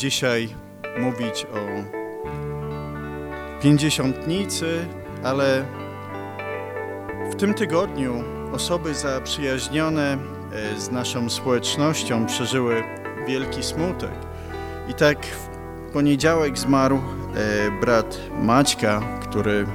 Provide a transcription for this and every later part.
Dzisiaj mówić o pięćdziesiątnicy, ale w tym tygodniu osoby zaprzyjaźnione e, z naszą społecznością przeżyły wielki smutek. I tak w poniedziałek zmarł e, brat Maćka, który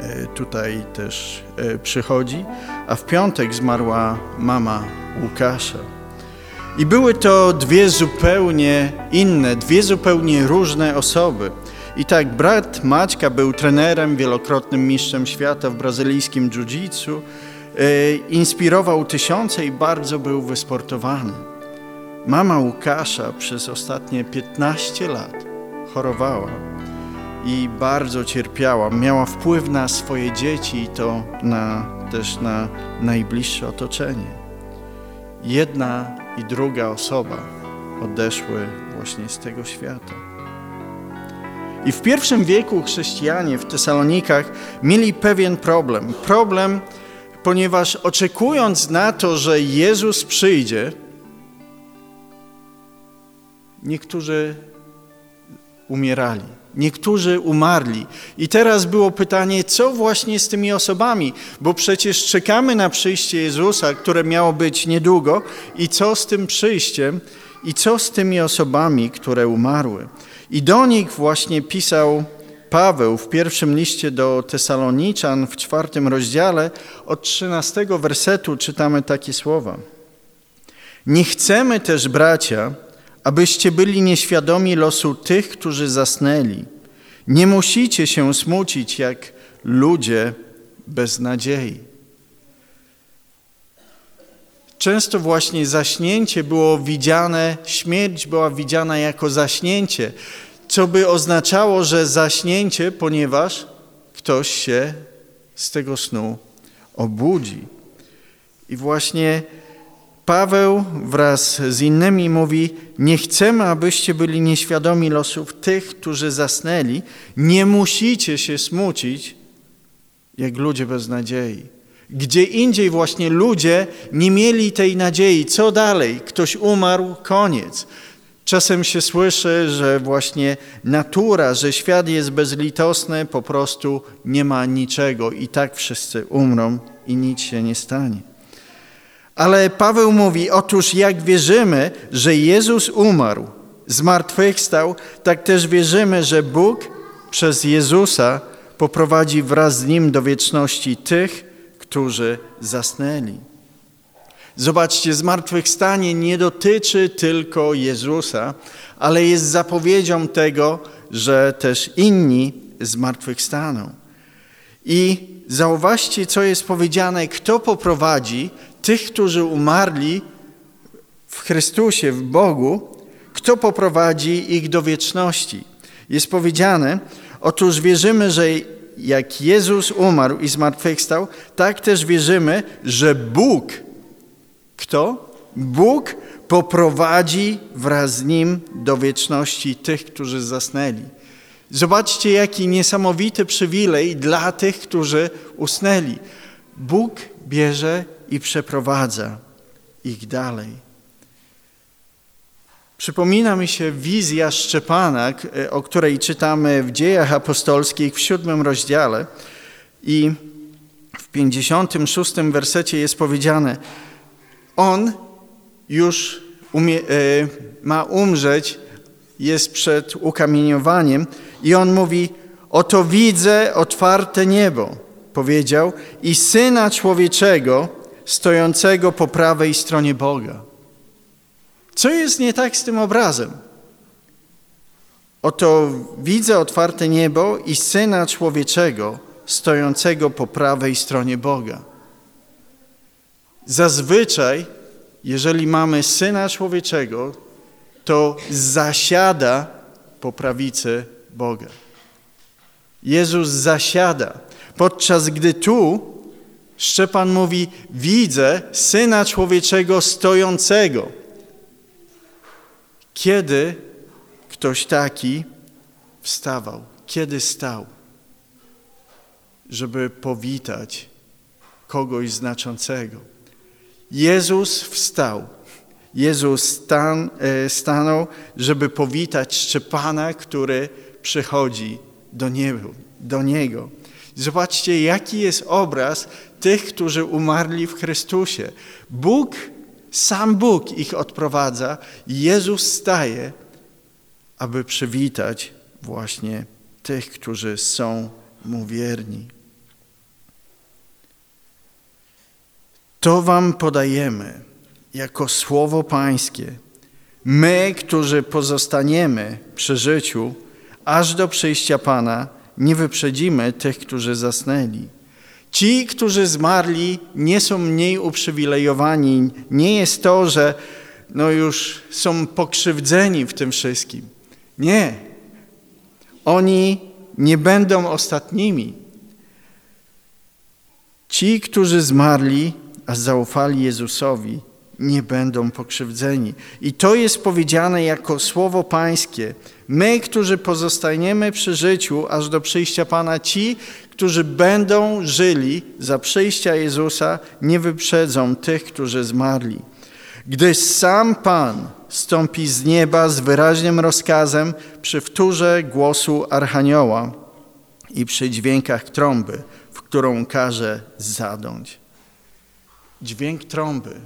e, tutaj też przychodzi, a w piątek zmarła mama Łukasza. I były to dwie zupełnie inne, dwie zupełnie różne osoby. I tak brat Maćka był trenerem, wielokrotnym mistrzem świata w brazylijskim jiu-jitsu, e, inspirował tysiące i bardzo był wysportowany. Mama Łukasza przez ostatnie 15 lat chorowała i bardzo cierpiała. Miała wpływ na swoje dzieci i to na, też na najbliższe otoczenie. Jedna i druga osoba odeszły właśnie z tego świata. I w pierwszym wieku chrześcijanie w Tesalonikach mieli pewien problem. Problem, ponieważ oczekując na to, że Jezus przyjdzie, niektórzy umierali, niektórzy umarli. I teraz było pytanie, co właśnie z tymi osobami, bo przecież czekamy na przyjście Jezusa, które miało być niedługo, i co z tym przyjściem, i co z tymi osobami, które umarły. I do nich właśnie pisał Paweł w pierwszym liście do Tesaloniczan w czwartym rozdziale od trzynastego wersetu czytamy takie słowa. Nie chcemy też, bracia, abyście byli nieświadomi losu tych, którzy zasnęli. Nie musicie się smucić jak ludzie bez nadziei. Często właśnie zaśnięcie było widziane, śmierć była widziana jako zaśnięcie, co by oznaczało, że zaśnięcie, ponieważ ktoś się z tego snu obudzi. I właśnie Paweł wraz z innymi mówi: Nie chcemy, abyście byli nieświadomi losów tych, którzy zasnęli. Nie musicie się smucić, jak ludzie bez nadziei. Gdzie indziej właśnie ludzie nie mieli tej nadziei. Co dalej? Ktoś umarł, koniec. Czasem się słyszy, że właśnie natura, że świat jest bezlitosny, po prostu nie ma niczego i tak wszyscy umrą i nic się nie stanie. Ale Paweł mówi, otóż jak wierzymy, że Jezus umarł, zmartwychwstał, tak też wierzymy, że Bóg przez Jezusa poprowadzi wraz z Nim do wieczności tych, którzy zasnęli. Zobaczcie, zmartwychwstanie nie dotyczy tylko Jezusa, ale jest zapowiedzią tego, że też inni zmartwychwstaną. I zauważcie, co jest powiedziane, kto poprowadzi tych, którzy umarli w Chrystusie, w Bogu, kto poprowadzi ich do wieczności. Jest powiedziane, otóż wierzymy, że jak Jezus umarł i zmartwychwstał, tak też wierzymy, że Bóg, kto? Bóg poprowadzi wraz z Nim do wieczności tych, którzy zasnęli. Zobaczcie, jaki niesamowity przywilej dla tych, którzy usnęli. Bóg bierze i przeprowadza ich dalej. Przypomina mi się wizja Szczepana, o której czytamy w dziejach apostolskich w siódmym rozdziale i w 56 wersecie jest powiedziane, on już umie, e, ma umrzeć, jest przed ukamieniowaniem i on mówi, oto widzę otwarte niebo, powiedział, i Syna Człowieczego stojącego po prawej stronie Boga. Co jest nie tak z tym obrazem? Oto widzę otwarte niebo i Syna Człowieczego stojącego po prawej stronie Boga. Zazwyczaj, jeżeli mamy Syna Człowieczego, to zasiada po prawicy Boga. Jezus zasiada, podczas gdy tu Szczepan mówi, widzę Syna Człowieczego stojącego. Kiedy ktoś taki wstawał? Kiedy stał? Żeby powitać kogoś znaczącego. Jezus wstał. Jezus stan, e, stanął, żeby powitać Szczepana, który przychodzi do, niego, do Niego. Zobaczcie, jaki jest obraz tych, którzy umarli w Chrystusie. Bóg, sam Bóg ich odprowadza. Jezus staje, aby przywitać właśnie tych, którzy są Mu wierni. To Wam podajemy jako słowo Pańskie. My, którzy pozostaniemy przy życiu, aż do przyjścia Pana, nie wyprzedzimy tych, którzy zasnęli. Ci, którzy zmarli, nie są mniej uprzywilejowani. Nie jest to, że no już są pokrzywdzeni w tym wszystkim. Nie. Oni nie będą ostatnimi. Ci, którzy zmarli, a zaufali Jezusowi, nie będą pokrzywdzeni. I to jest powiedziane jako słowo Pańskie. My, którzy pozostaniemy przy życiu aż do przyjścia Pana, ci, którzy będą żyli za przyjścia Jezusa, nie wyprzedzą tych, którzy zmarli. Gdyż sam Pan stąpi z nieba z wyraźnym rozkazem przy wtórze głosu Archanioła i przy dźwiękach trąby, w którą każe zadąć. Dźwięk trąby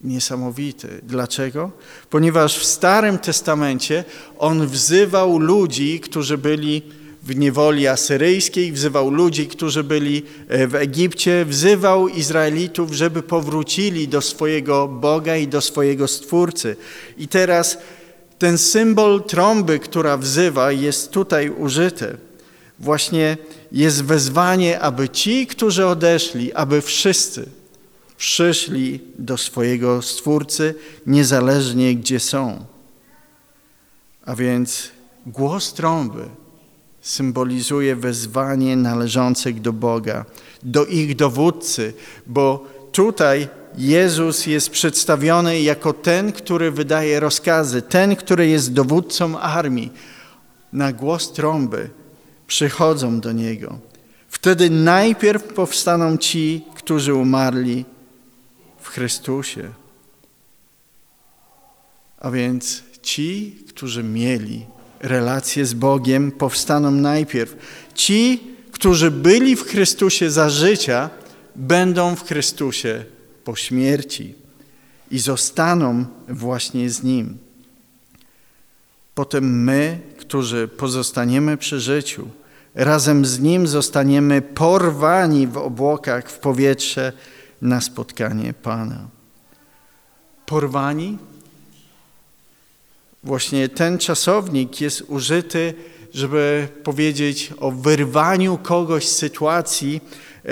niesamowity. Dlaczego? Ponieważ w Starym Testamencie on wzywał ludzi, którzy byli w niewoli asyryjskiej, wzywał ludzi, którzy byli e, w Egipcie, wzywał Izraelitów, żeby powrócili do swojego Boga i do swojego Stwórcy. I teraz ten symbol trąby, która wzywa, jest tutaj użyty. Właśnie jest wezwanie, aby ci, którzy odeszli, aby wszyscy, przyszli do swojego Stwórcy, niezależnie gdzie są. A więc głos trąby symbolizuje wezwanie należących do Boga, do ich dowódcy, bo tutaj Jezus jest przedstawiony jako ten, który wydaje rozkazy, ten, który jest dowódcą armii. Na głos trąby przychodzą do Niego. Wtedy najpierw powstaną ci, którzy umarli Chrystusie. A więc ci, którzy mieli relację z Bogiem, powstaną najpierw. Ci, którzy byli w Chrystusie za życia, będą w Chrystusie po śmierci i zostaną właśnie z Nim. Potem my, którzy pozostaniemy przy życiu, razem z Nim zostaniemy porwani w obłokach w powietrze na spotkanie Pana. Porwani? Właśnie ten czasownik jest użyty, żeby powiedzieć o wyrwaniu kogoś z sytuacji, e,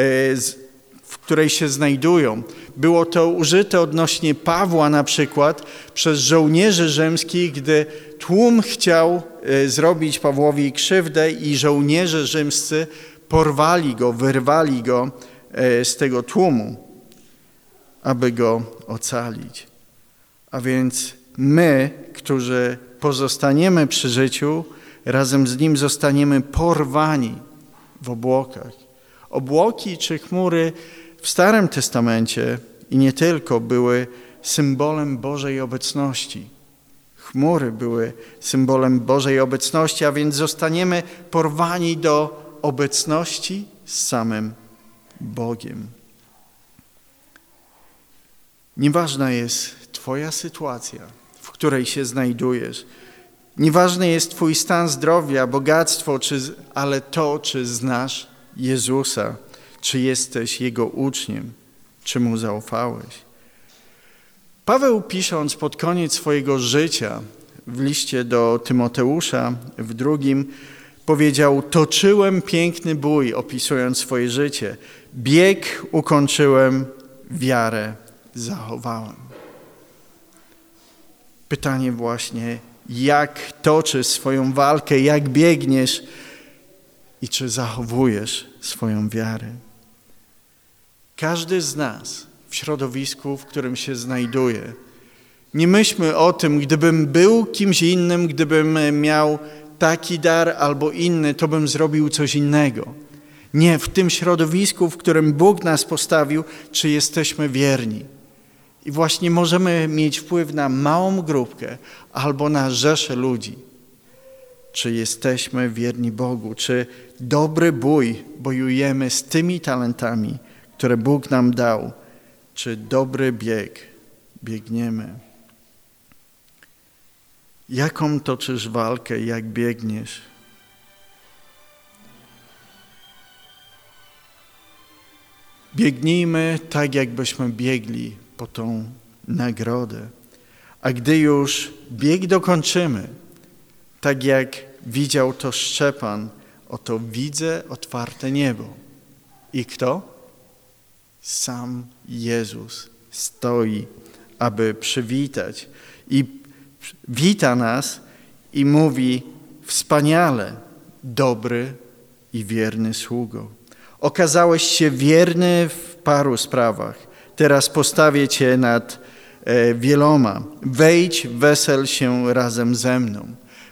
w której się znajdują. Było to użyte odnośnie Pawła na przykład przez żołnierzy rzymskich, gdy tłum chciał e, zrobić Pawłowi krzywdę i żołnierze rzymscy porwali go, wyrwali go e, z tego tłumu aby go ocalić. A więc my, którzy pozostaniemy przy życiu, razem z Nim zostaniemy porwani w obłokach. Obłoki czy chmury w Starym Testamencie i nie tylko były symbolem Bożej obecności. Chmury były symbolem Bożej obecności, a więc zostaniemy porwani do obecności z samym Bogiem. Nieważna jest Twoja sytuacja, w której się znajdujesz. Nieważny jest Twój stan zdrowia, bogactwo, czy, ale to, czy znasz Jezusa, czy jesteś Jego uczniem, czy Mu zaufałeś. Paweł pisząc pod koniec swojego życia w liście do Tymoteusza w drugim powiedział, toczyłem piękny bój, opisując swoje życie. Bieg ukończyłem, wiarę zachowałem. Pytanie właśnie, jak toczysz swoją walkę, jak biegniesz i czy zachowujesz swoją wiarę. Każdy z nas w środowisku, w którym się znajduje, nie myślmy o tym, gdybym był kimś innym, gdybym miał taki dar albo inny, to bym zrobił coś innego. Nie, w tym środowisku, w którym Bóg nas postawił, czy jesteśmy wierni I właśnie możemy mieć wpływ na małą grupkę albo na rzeszę ludzi. Czy jesteśmy wierni Bogu, czy dobry bój bojujemy z tymi talentami, które Bóg nam dał, czy dobry bieg biegniemy. Jaką toczysz walkę, jak biegniesz? Biegnijmy tak, jakbyśmy biegli po tą nagrodę. A gdy już bieg dokończymy, tak jak widział to Szczepan, oto widzę otwarte niebo. I kto? Sam Jezus stoi, aby przywitać. I wita nas i mówi: Wspaniale, dobry i wierny sługo. Okazałeś się wierny w paru sprawach. Teraz postawię Cię nad e, wieloma. Wejdź, wesel się razem ze mną.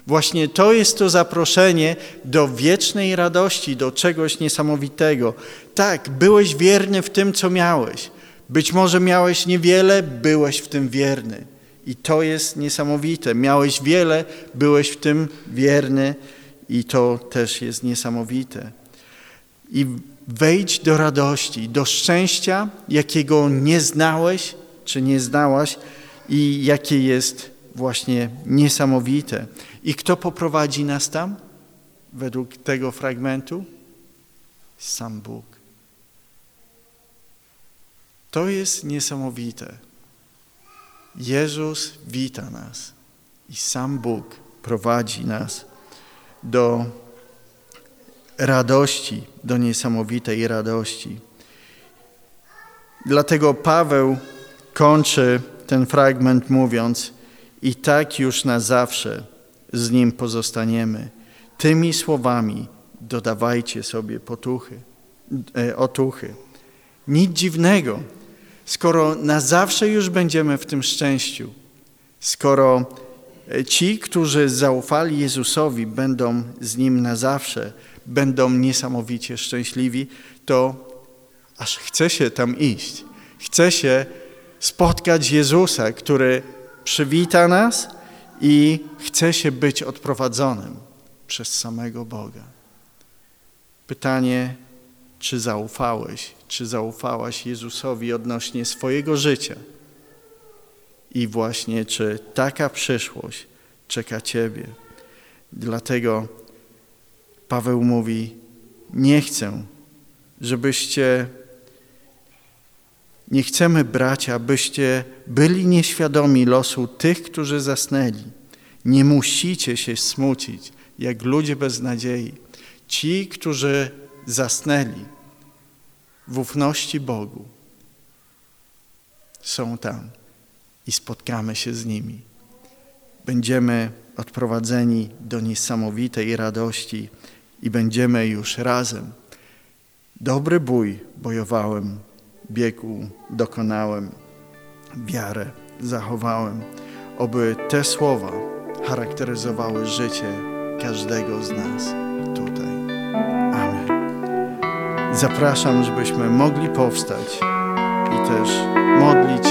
Właśnie to jest to zaproszenie do wiecznej radości, do czegoś niesamowitego. Tak, byłeś wierny w tym, co miałeś. Być może miałeś niewiele, byłeś w tym wierny. I to jest niesamowite. Miałeś wiele, byłeś w tym wierny i to też jest niesamowite. I wejdź do radości, do szczęścia, jakiego nie znałeś czy nie znałaś i jakie jest właśnie niesamowite. I kto poprowadzi nas tam według tego fragmentu? Sam Bóg. To jest niesamowite. Jezus wita nas i sam Bóg prowadzi nas do radości, do niesamowitej radości. Dlatego Paweł kończy ten fragment mówiąc: I tak już na zawsze z nim pozostaniemy. Tymi słowami dodawajcie sobie potuchy, e, otuchy. Nic dziwnego, skoro na zawsze już będziemy w tym szczęściu, skoro e, ci, którzy zaufali Jezusowi, będą z Nim na zawsze, będą niesamowicie szczęśliwi, to aż chce się tam iść. Chce się spotkać Jezusa, który przywita nas i chce się być odprowadzonym przez samego Boga. Pytanie, czy zaufałeś, czy zaufałaś Jezusowi odnośnie swojego życia? I właśnie, czy taka przyszłość czeka Ciebie? Dlatego Paweł mówi: Nie chcę, żebyście, nie chcemy, bracia, abyście byli nieświadomi losu tych, którzy zasnęli. Nie musicie się smucić, jak ludzie bez nadziei. Ci, którzy zasnęli w ufności Bogu, są tam i spotkamy się z nimi. Będziemy odprowadzeni do niesamowitej radości i będziemy już razem. Dobry bój bojowałem, biegu dokonałem, wiarę zachowałem. Oby te słowa charakteryzowały życie każdego z nas tutaj. Amen. Zapraszam, żebyśmy mogli powstać i też modlić